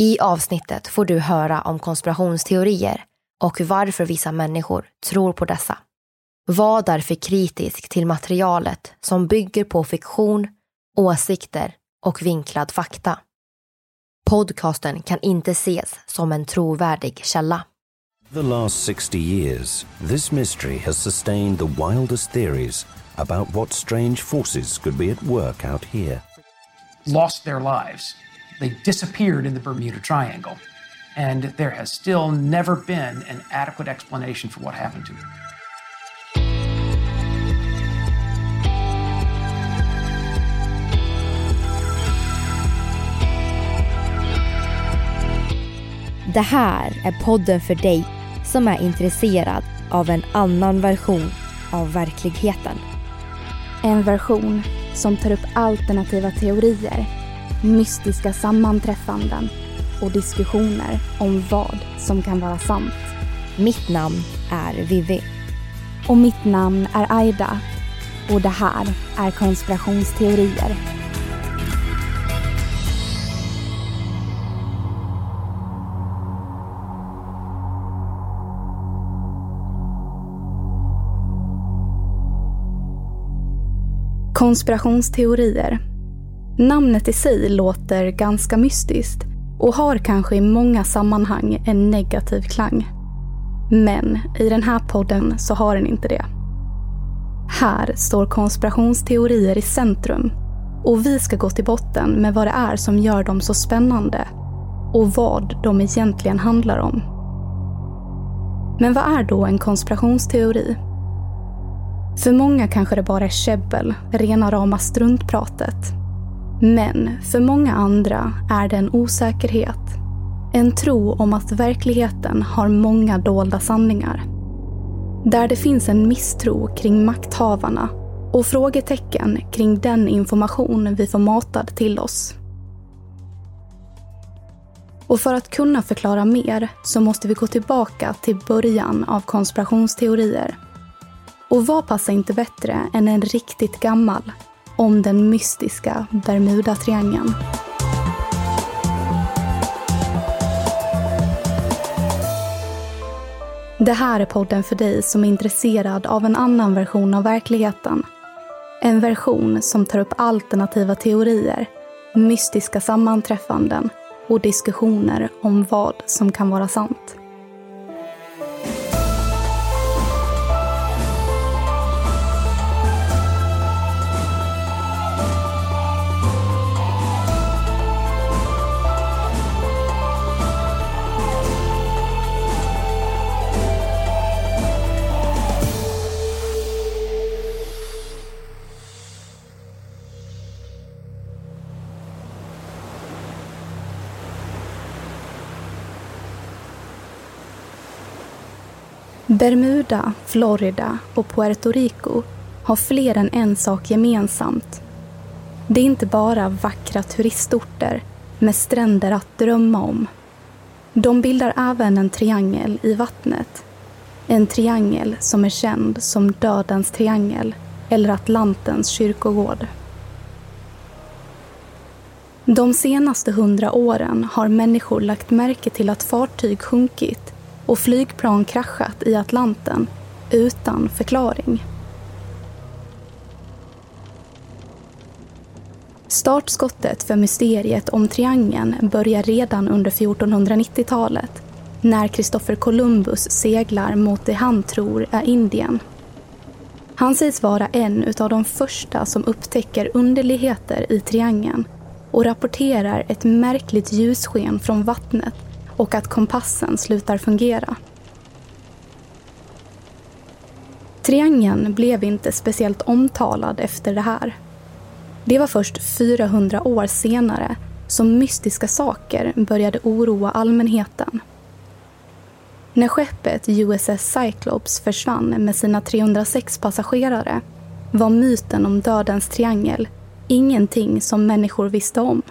I avsnittet får du höra om konspirationsteorier och varför vissa människor tror på dessa. Var därför kritisk till materialet som bygger på fiktion, åsikter och vinklad fakta. Podcasten kan inte ses som en trovärdig källa. The last 60 years, this mystery has sustained the wildest theories about what strange forces could be at work out here. lost their lives. They disappeared in the Bermuda Triangle. And there has still never been an adequate explanation for what happened to them. Det här är podden för dig som är intresserad av en annan version av verkligheten. En version som tar upp alternativa teorier, mystiska sammanträffanden och diskussioner om vad som kan vara sant. Mitt namn är Vivi. Och mitt namn är Aida. Och det här är konspirationsteorier. Konspirationsteorier. Namnet i sig låter ganska mystiskt och har kanske i många sammanhang en negativ klang. Men i den här podden så har den inte det. Här står konspirationsteorier i centrum och vi ska gå till botten med vad det är som gör dem så spännande och vad de egentligen handlar om. Men vad är då en konspirationsteori? För många kanske det bara är käbbel, rena rama struntpratet. Men för många andra är det en osäkerhet. En tro om att verkligheten har många dolda sanningar. Där det finns en misstro kring makthavarna och frågetecken kring den information vi får matad till oss. Och för att kunna förklara mer så måste vi gå tillbaka till början av konspirationsteorier. Och vad passar inte bättre än en riktigt gammal om den mystiska Bermudatriangeln. Det här är podden för dig som är intresserad av en annan version av verkligheten. En version som tar upp alternativa teorier, mystiska sammanträffanden och diskussioner om vad som kan vara sant. Bermuda, Florida och Puerto Rico har fler än en sak gemensamt. Det är inte bara vackra turistorter med stränder att drömma om. De bildar även en triangel i vattnet. En triangel som är känd som Dödens triangel eller Atlantens kyrkogård. De senaste hundra åren har människor lagt märke till att fartyg sjunkit och flygplan kraschat i Atlanten utan förklaring. Startskottet för mysteriet om triangeln börjar redan under 1490-talet när Kristoffer Columbus seglar mot det han tror är Indien. Han sägs vara en av de första som upptäcker underligheter i triangeln och rapporterar ett märkligt ljussken från vattnet och att kompassen slutar fungera. Triangeln blev inte speciellt omtalad efter det här. Det var först 400 år senare som mystiska saker började oroa allmänheten. När skeppet USS Cyclops försvann med sina 306 passagerare var myten om dödens triangel ingenting som människor visste om.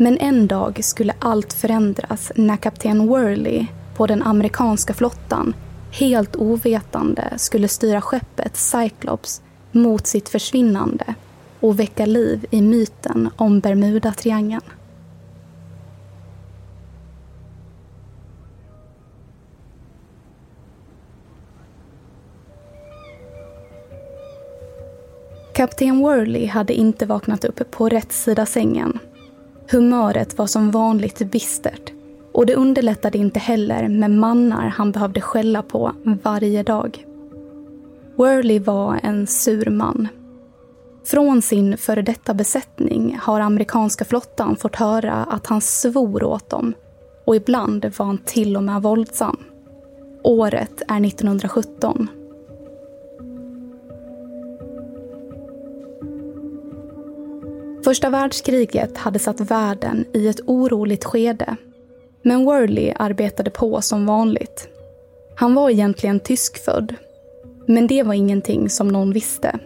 Men en dag skulle allt förändras när kapten Worley på den amerikanska flottan helt ovetande skulle styra skeppet Cyclops mot sitt försvinnande och väcka liv i myten om Bermudatriangeln. Kapten Worley hade inte vaknat upp på rätt sida sängen. Humöret var som vanligt bistert och det underlättade inte heller med mannar han behövde skälla på varje dag. Worley var en sur man. Från sin före detta besättning har amerikanska flottan fått höra att han svor åt dem och ibland var han till och med våldsam. Året är 1917. Första världskriget hade satt världen i ett oroligt skede. Men Worley arbetade på som vanligt. Han var egentligen tyskfödd. Men det var ingenting som någon visste.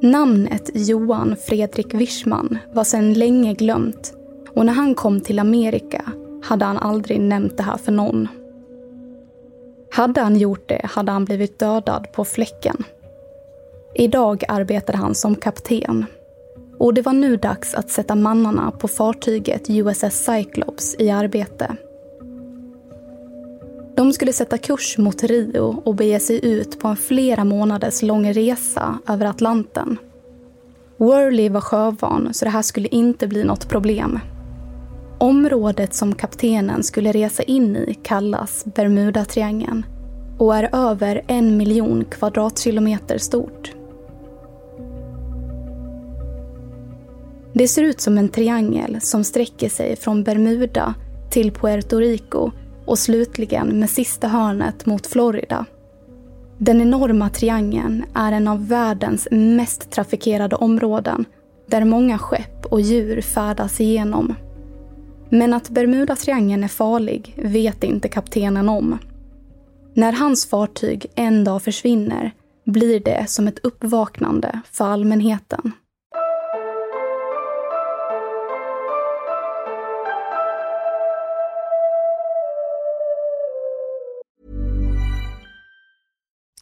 Namnet Johan Fredrik Wischman var sedan länge glömt och när han kom till Amerika hade han aldrig nämnt det här för någon. Hade han gjort det hade han blivit dödad på fläcken. Idag arbetade han som kapten och det var nu dags att sätta mannarna på fartyget USS Cyclops i arbete. De skulle sätta kurs mot Rio och bege sig ut på en flera månaders lång resa över Atlanten. Worley var sjövan så det här skulle inte bli något problem. Området som kaptenen skulle resa in i kallas Bermudatriangeln och är över en miljon kvadratkilometer stort. Det ser ut som en triangel som sträcker sig från Bermuda till Puerto Rico och slutligen med sista hörnet mot Florida. Den enorma triangeln är en av världens mest trafikerade områden där många skepp och djur färdas igenom. Men att Bermudatriangeln är farlig vet inte kaptenen om. När hans fartyg en dag försvinner blir det som ett uppvaknande för allmänheten.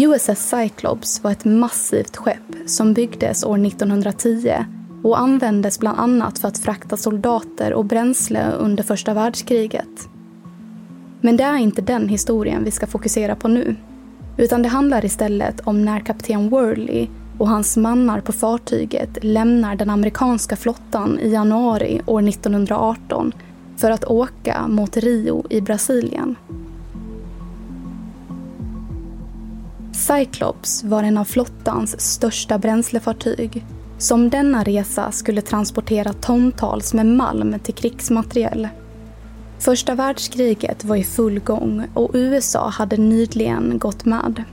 USS Cyclops var ett massivt skepp som byggdes år 1910 och användes bland annat för att frakta soldater och bränsle under första världskriget. Men det är inte den historien vi ska fokusera på nu. Utan det handlar istället om när kapten Worley och hans mannar på fartyget lämnar den amerikanska flottan i januari år 1918 för att åka mot Rio i Brasilien. Cyclops var en av flottans största bränslefartyg som denna resa skulle transportera tontals med malm till krigsmateriel. Första världskriget var i full gång och USA hade nyligen gått med.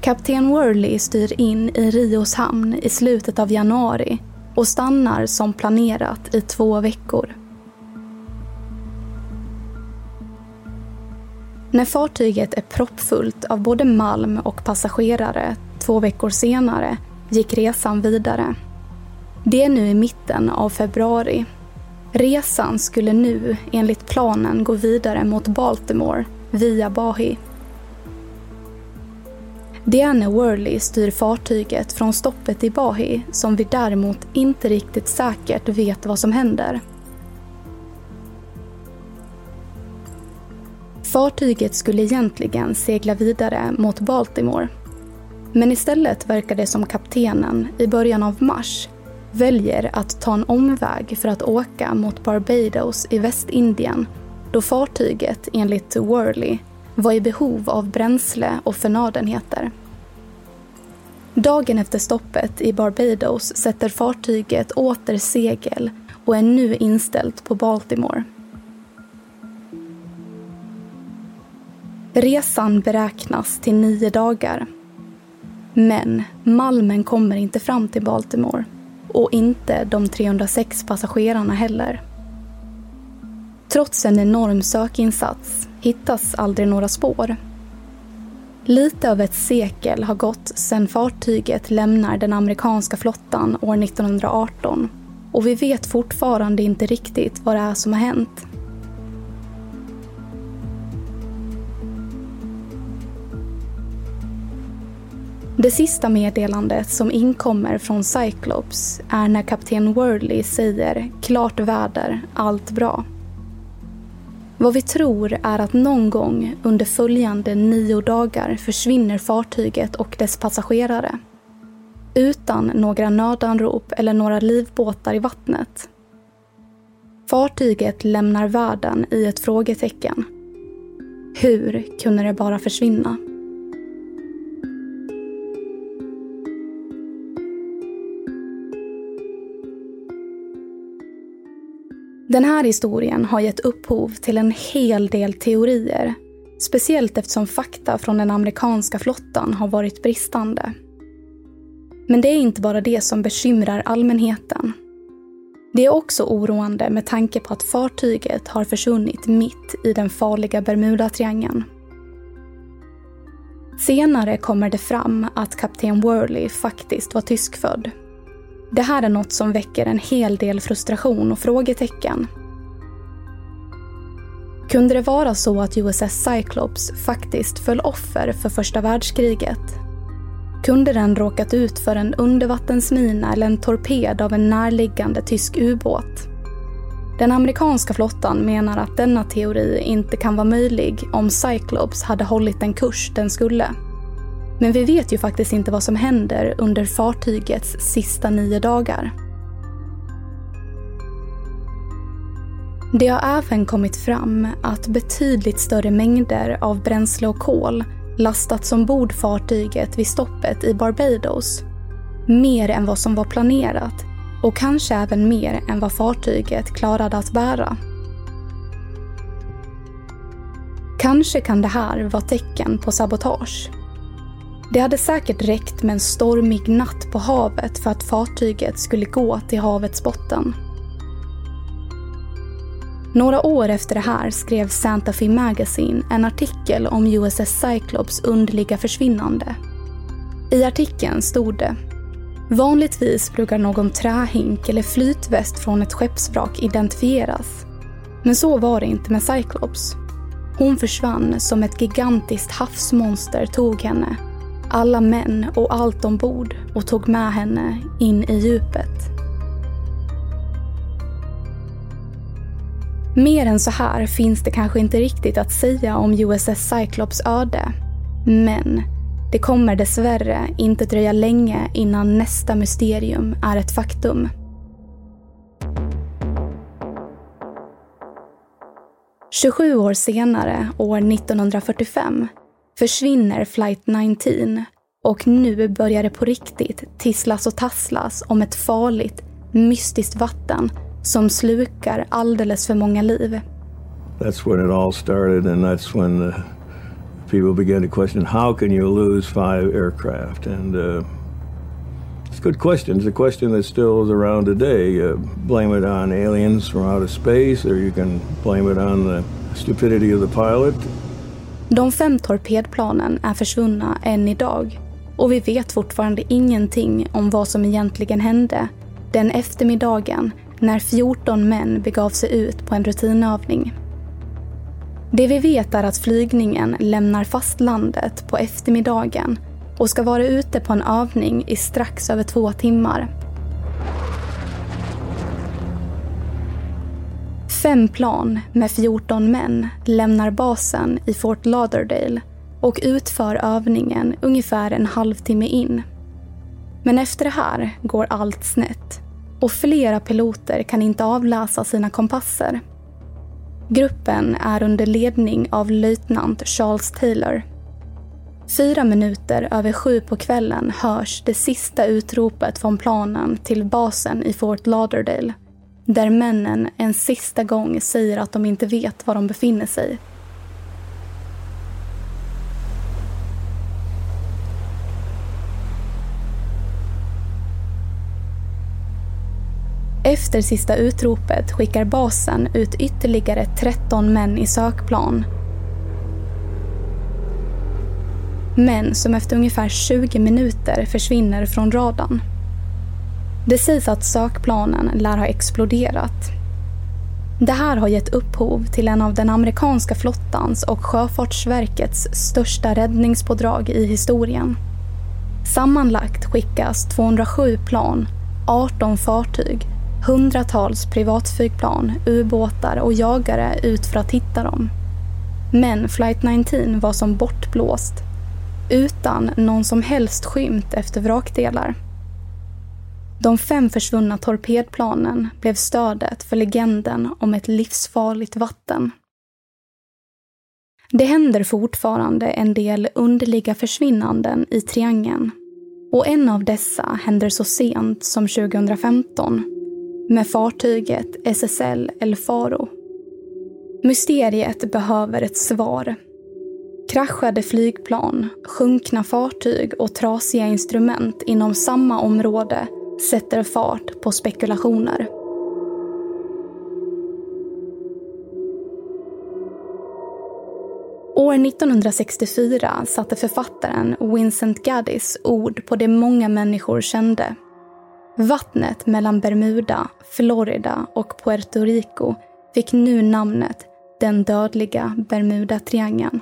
Kapten Worley styr in i Rios hamn i slutet av januari och stannar som planerat i två veckor. När fartyget är proppfullt av både malm och passagerare två veckor senare gick resan vidare. Det är nu i mitten av februari. Resan skulle nu enligt planen gå vidare mot Baltimore via Bahi. Det är när Worley styr fartyget från stoppet i Bahi som vi däremot inte riktigt säkert vet vad som händer. Fartyget skulle egentligen segla vidare mot Baltimore. Men istället verkar det som kaptenen i början av mars väljer att ta en omväg för att åka mot Barbados i Västindien då fartyget enligt Worley var i behov av bränsle och förnödenheter. Dagen efter stoppet i Barbados sätter fartyget åter segel och är nu inställt på Baltimore. Resan beräknas till nio dagar. Men malmen kommer inte fram till Baltimore och inte de 306 passagerarna heller. Trots en enorm sökinsats hittas aldrig några spår. Lite över ett sekel har gått sedan fartyget lämnar den amerikanska flottan år 1918 och vi vet fortfarande inte riktigt vad det är som har hänt. Det sista meddelandet som inkommer från Cyclops är när kapten Worley säger “klart väder, allt bra”. Vad vi tror är att någon gång under följande nio dagar försvinner fartyget och dess passagerare. Utan några nödanrop eller några livbåtar i vattnet. Fartyget lämnar världen i ett frågetecken. Hur kunde det bara försvinna? Den här historien har gett upphov till en hel del teorier. Speciellt eftersom fakta från den amerikanska flottan har varit bristande. Men det är inte bara det som bekymrar allmänheten. Det är också oroande med tanke på att fartyget har försvunnit mitt i den farliga Bermudatriangeln. Senare kommer det fram att kapten Worley faktiskt var tyskfödd det här är något som väcker en hel del frustration och frågetecken. Kunde det vara så att USS Cyclops faktiskt föll offer för första världskriget? Kunde den råkat ut för en undervattensmina eller en torped av en närliggande tysk ubåt? Den amerikanska flottan menar att denna teori inte kan vara möjlig om Cyclops hade hållit den kurs den skulle. Men vi vet ju faktiskt inte vad som händer under fartygets sista nio dagar. Det har även kommit fram att betydligt större mängder av bränsle och kol lastats ombord fartyget vid stoppet i Barbados. Mer än vad som var planerat och kanske även mer än vad fartyget klarade att bära. Kanske kan det här vara tecken på sabotage. Det hade säkert räckt med en stormig natt på havet för att fartyget skulle gå till havets botten. Några år efter det här skrev Santa Fe Magazine en artikel om USS Cyclops underliga försvinnande. I artikeln stod det Vanligtvis brukar någon trähink eller flytväst från ett skeppsvrak identifieras. Men så var det inte med Cyclops. Hon försvann som ett gigantiskt havsmonster tog henne, alla män och allt ombord och tog med henne in i djupet. Mer än så här finns det kanske inte riktigt att säga om USS Cyclops öde. Men det kommer dessvärre inte dröja länge innan nästa mysterium är ett faktum. –27 år senare, år 1945, försvinner flight 19 och nu börjar det på riktigt tisslas och tasslas om ett farligt, mystiskt vatten som slukar alldeles för många liv. That's when it all started and that's when the people began to question how can you lose five aircraft and uh, it's a good question. It's a question that still is around today. You blame it on aliens from outer space or you can blame it on the stupidity of the pilot. De fem torpedplanen är försvunna än idag och vi vet fortfarande ingenting om vad som egentligen hände den eftermiddagen när 14 män begav sig ut på en rutinövning. Det vi vet är att flygningen lämnar fastlandet på eftermiddagen och ska vara ute på en övning i strax över två timmar. Fem plan med 14 män lämnar basen i Fort Lauderdale och utför övningen ungefär en halvtimme in. Men efter det här går allt snett och flera piloter kan inte avläsa sina kompasser. Gruppen är under ledning av löjtnant Charles Taylor. Fyra minuter över sju på kvällen hörs det sista utropet från planen till basen i Fort Lauderdale där männen en sista gång säger att de inte vet var de befinner sig Efter sista utropet skickar basen ut ytterligare 13 män i sökplan. Män som efter ungefär 20 minuter försvinner från radarn. Det sägs att sökplanen lär ha exploderat. Det här har gett upphov till en av den amerikanska flottans och Sjöfartsverkets största räddningspådrag i historien. Sammanlagt skickas 207 plan, 18 fartyg hundratals privatflygplan, ubåtar och jagare ut för att hitta dem. Men flight 19 var som bortblåst, utan någon som helst skymt efter vrakdelar. De fem försvunna torpedplanen blev stödet för legenden om ett livsfarligt vatten. Det händer fortfarande en del underliga försvinnanden i triangeln och en av dessa händer så sent som 2015 med fartyget SSL El Faro. Mysteriet behöver ett svar. Kraschade flygplan, sjunkna fartyg och trasiga instrument inom samma område sätter fart på spekulationer. År 1964 satte författaren Vincent Gaddis ord på det många människor kände Vattnet mellan Bermuda, Florida och Puerto Rico fick nu namnet den dödliga Bermudatriangeln.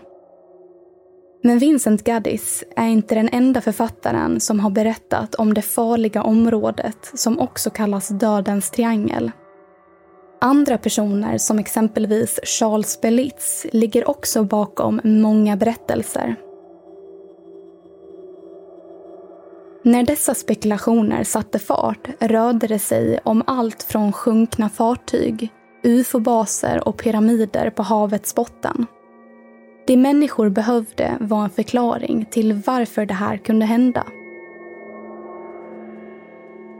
Men Vincent Gaddis är inte den enda författaren som har berättat om det farliga området som också kallas Dödens triangel. Andra personer som exempelvis Charles Belitz ligger också bakom många berättelser. När dessa spekulationer satte fart rörde det sig om allt från sjunkna fartyg, ufo-baser och pyramider på havets botten. Det människor behövde var en förklaring till varför det här kunde hända.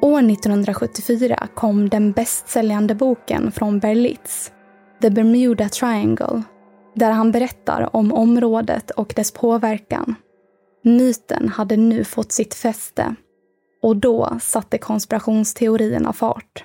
År 1974 kom den bästsäljande boken från Berlitz, The Bermuda Triangle, där han berättar om området och dess påverkan. Myten hade nu fått sitt fäste och då satte konspirationsteorierna fart.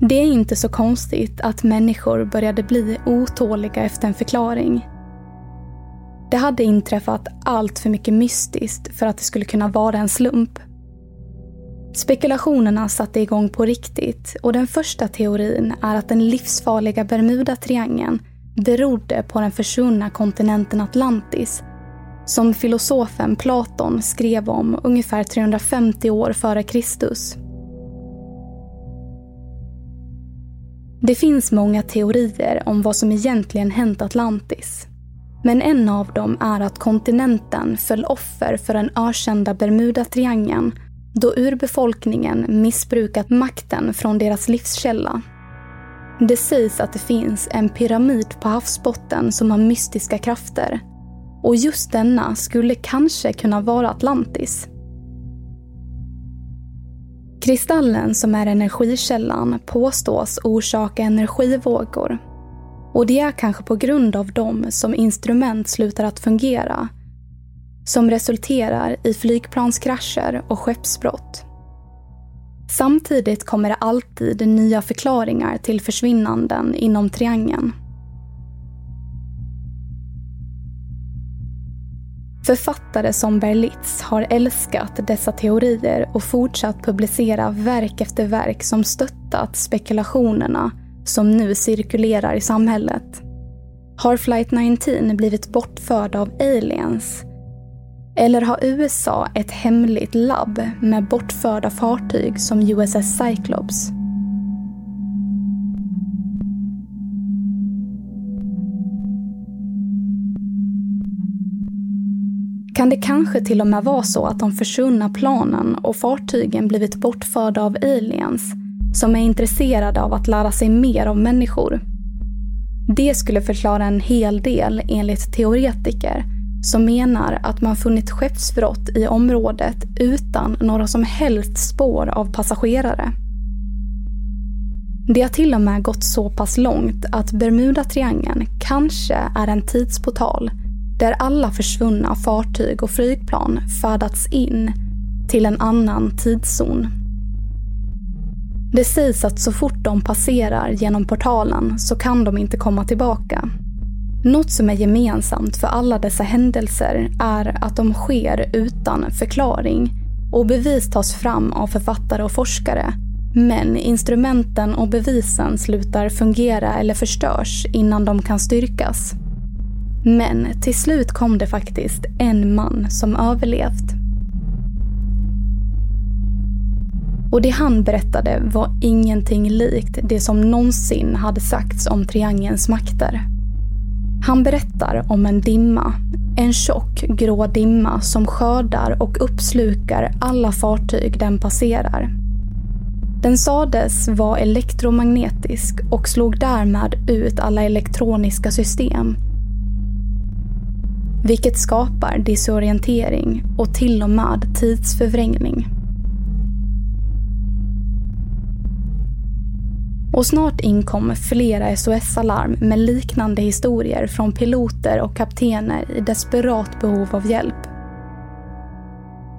Det är inte så konstigt att människor började bli otåliga efter en förklaring. Det hade inträffat allt för mycket mystiskt för att det skulle kunna vara en slump. Spekulationerna satte igång på riktigt och den första teorin är att den livsfarliga Bermuda-triangeln berodde på den försvunna kontinenten Atlantis som filosofen Platon skrev om ungefär 350 år före Kristus. Det finns många teorier om vad som egentligen hänt Atlantis. Men en av dem är att kontinenten föll offer för den ökända Bermuda-triangeln då urbefolkningen missbrukat makten från deras livskälla. Det sägs att det finns en pyramid på havsbotten som har mystiska krafter. Och just denna skulle kanske kunna vara Atlantis. Kristallen som är energikällan påstås orsaka energivågor. Och det är kanske på grund av dem som instrument slutar att fungera. Som resulterar i flygplanskrascher och skeppsbrott. Samtidigt kommer det alltid nya förklaringar till försvinnanden inom triangeln. Författare som Berlitz har älskat dessa teorier och fortsatt publicera verk efter verk som stöttat spekulationerna som nu cirkulerar i samhället. Har Flight 19 blivit bortförd av aliens? Eller har USA ett hemligt labb med bortförda fartyg som USS Cyclops? Kan det kanske till och med vara så att de försvunna planen och fartygen blivit bortförda av aliens som är intresserade av att lära sig mer av människor? Det skulle förklara en hel del enligt teoretiker som menar att man funnit skeppsbrott i området utan några som helst spår av passagerare. Det har till och med gått så pass långt att Bermudatriangeln kanske är en tidsportal där alla försvunna fartyg och flygplan färdats in till en annan tidszon. Det sägs att så fort de passerar genom portalen så kan de inte komma tillbaka. Något som är gemensamt för alla dessa händelser är att de sker utan förklaring och bevis tas fram av författare och forskare. Men instrumenten och bevisen slutar fungera eller förstörs innan de kan styrkas. Men till slut kom det faktiskt en man som överlevt. Och det han berättade var ingenting likt det som någonsin hade sagts om triangelns makter. Han berättar om en dimma, en tjock grå dimma som skördar och uppslukar alla fartyg den passerar. Den sades vara elektromagnetisk och slog därmed ut alla elektroniska system. Vilket skapar disorientering och till och med tidsförvrängning. Och snart inkom flera SOS-alarm med liknande historier från piloter och kaptener i desperat behov av hjälp.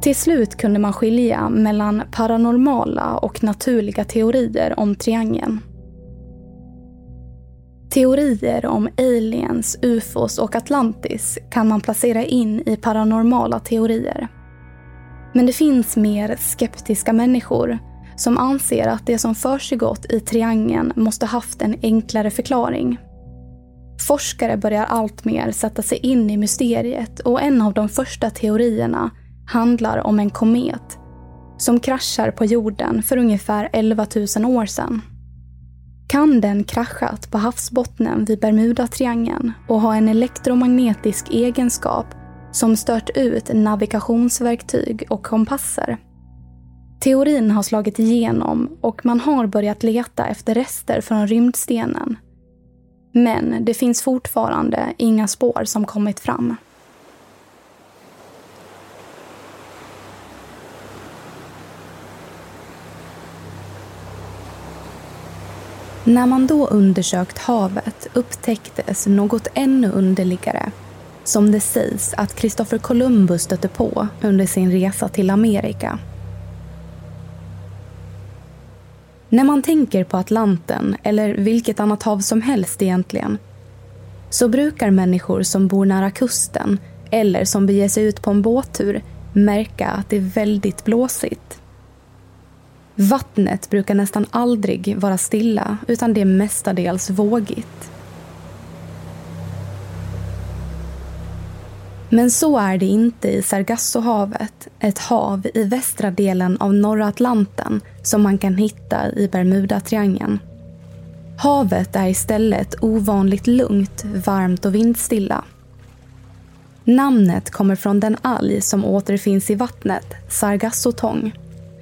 Till slut kunde man skilja mellan paranormala och naturliga teorier om triangeln. Teorier om aliens, ufos och Atlantis kan man placera in i paranormala teorier. Men det finns mer skeptiska människor som anser att det som försiggått i triangeln måste haft en enklare förklaring. Forskare börjar alltmer sätta sig in i mysteriet och en av de första teorierna handlar om en komet som kraschar på jorden för ungefär 11 000 år sedan. Kan den kraschat på havsbottnen vid Bermudatriangeln och ha en elektromagnetisk egenskap som stört ut navigationsverktyg och kompasser? Teorin har slagit igenom och man har börjat leta efter rester från rymdstenen. Men det finns fortfarande inga spår som kommit fram. När man då undersökt havet upptäcktes något ännu underligare som det sägs att Kristoffer Columbus stötte på under sin resa till Amerika. När man tänker på Atlanten, eller vilket annat hav som helst egentligen, så brukar människor som bor nära kusten eller som beger sig ut på en båttur märka att det är väldigt blåsigt. Vattnet brukar nästan aldrig vara stilla utan det är mestadels vågigt. Men så är det inte i Sargassohavet, ett hav i västra delen av norra Atlanten som man kan hitta i Bermudatriangeln. Havet är istället ovanligt lugnt, varmt och vindstilla. Namnet kommer från den alg som återfinns i vattnet, sargassotång,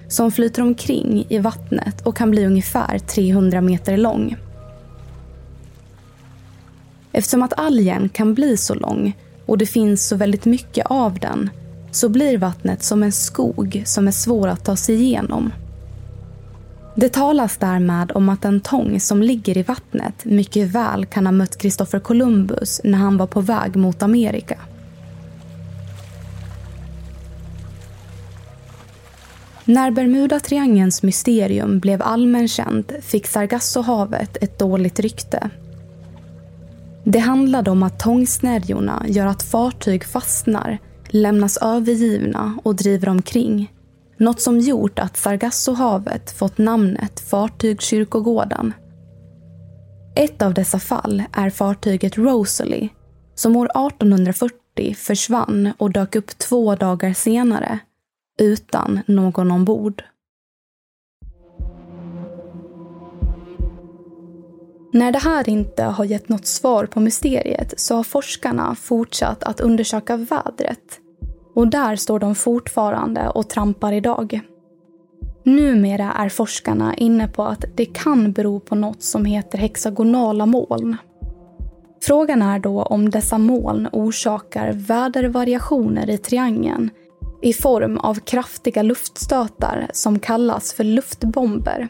som flyter omkring i vattnet och kan bli ungefär 300 meter lång. Eftersom att algen kan bli så lång och det finns så väldigt mycket av den så blir vattnet som en skog som är svår att ta sig igenom. Det talas därmed om att en tång som ligger i vattnet mycket väl kan ha mött Kristoffer Columbus när han var på väg mot Amerika. När Bermudatriangelns mysterium blev allmänkänt fick Sargassohavet ett dåligt rykte det handlade om att tångsnärjorna gör att fartyg fastnar, lämnas övergivna och driver omkring. Något som gjort att Sargassohavet fått namnet Fartygskyrkogården. Ett av dessa fall är fartyget Rosalie som år 1840 försvann och dök upp två dagar senare utan någon ombord. När det här inte har gett något svar på mysteriet så har forskarna fortsatt att undersöka vädret. Och där står de fortfarande och trampar idag. Numera är forskarna inne på att det kan bero på något som heter hexagonala moln. Frågan är då om dessa moln orsakar vädervariationer i triangeln i form av kraftiga luftstötar som kallas för luftbomber.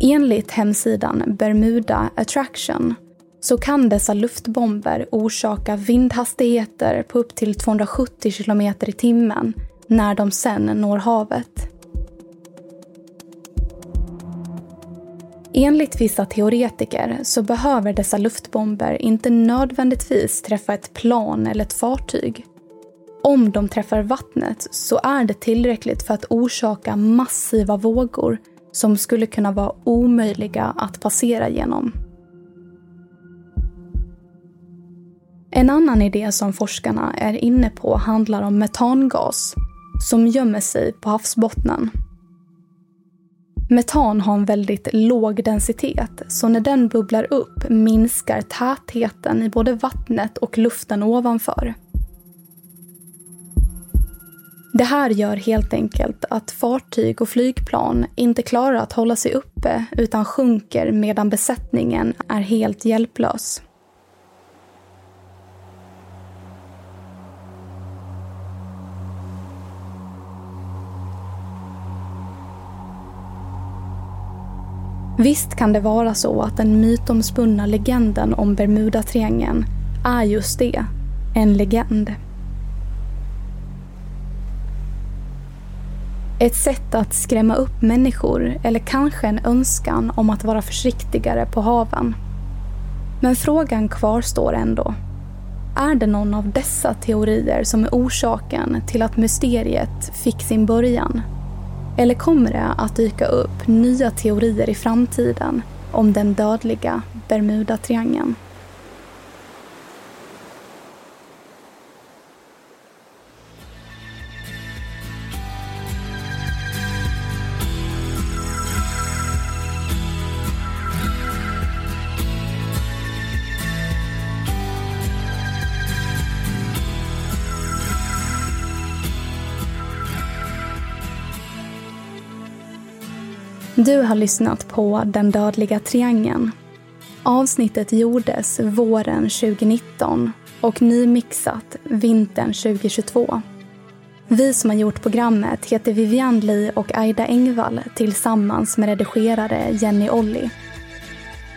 Enligt hemsidan Bermuda Attraction så kan dessa luftbomber orsaka vindhastigheter på upp till 270 km i timmen när de sen når havet. Enligt vissa teoretiker så behöver dessa luftbomber inte nödvändigtvis träffa ett plan eller ett fartyg. Om de träffar vattnet så är det tillräckligt för att orsaka massiva vågor som skulle kunna vara omöjliga att passera genom. En annan idé som forskarna är inne på handlar om metangas som gömmer sig på havsbottnen. Metan har en väldigt låg densitet, så när den bubblar upp minskar tätheten i både vattnet och luften ovanför. Det här gör helt enkelt att fartyg och flygplan inte klarar att hålla sig uppe utan sjunker medan besättningen är helt hjälplös. Visst kan det vara så att den mytomspunna legenden om Bermudatriangeln är just det, en legend. Ett sätt att skrämma upp människor eller kanske en önskan om att vara försiktigare på haven. Men frågan kvarstår ändå. Är det någon av dessa teorier som är orsaken till att mysteriet fick sin början? Eller kommer det att dyka upp nya teorier i framtiden om den dödliga Bermudatriangeln? Du har lyssnat på Den dödliga triangeln. Avsnittet gjordes våren 2019 och nymixat vintern 2022. Vi som har gjort programmet heter Vivian Lee och Aida Engvall tillsammans med redigerare Jenny Olli.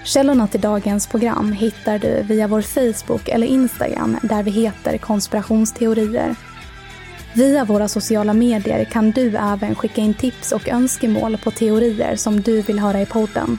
Källorna till dagens program hittar du via vår Facebook eller Instagram där vi heter konspirationsteorier Via våra sociala medier kan du även skicka in tips och önskemål på teorier som du vill höra i podden.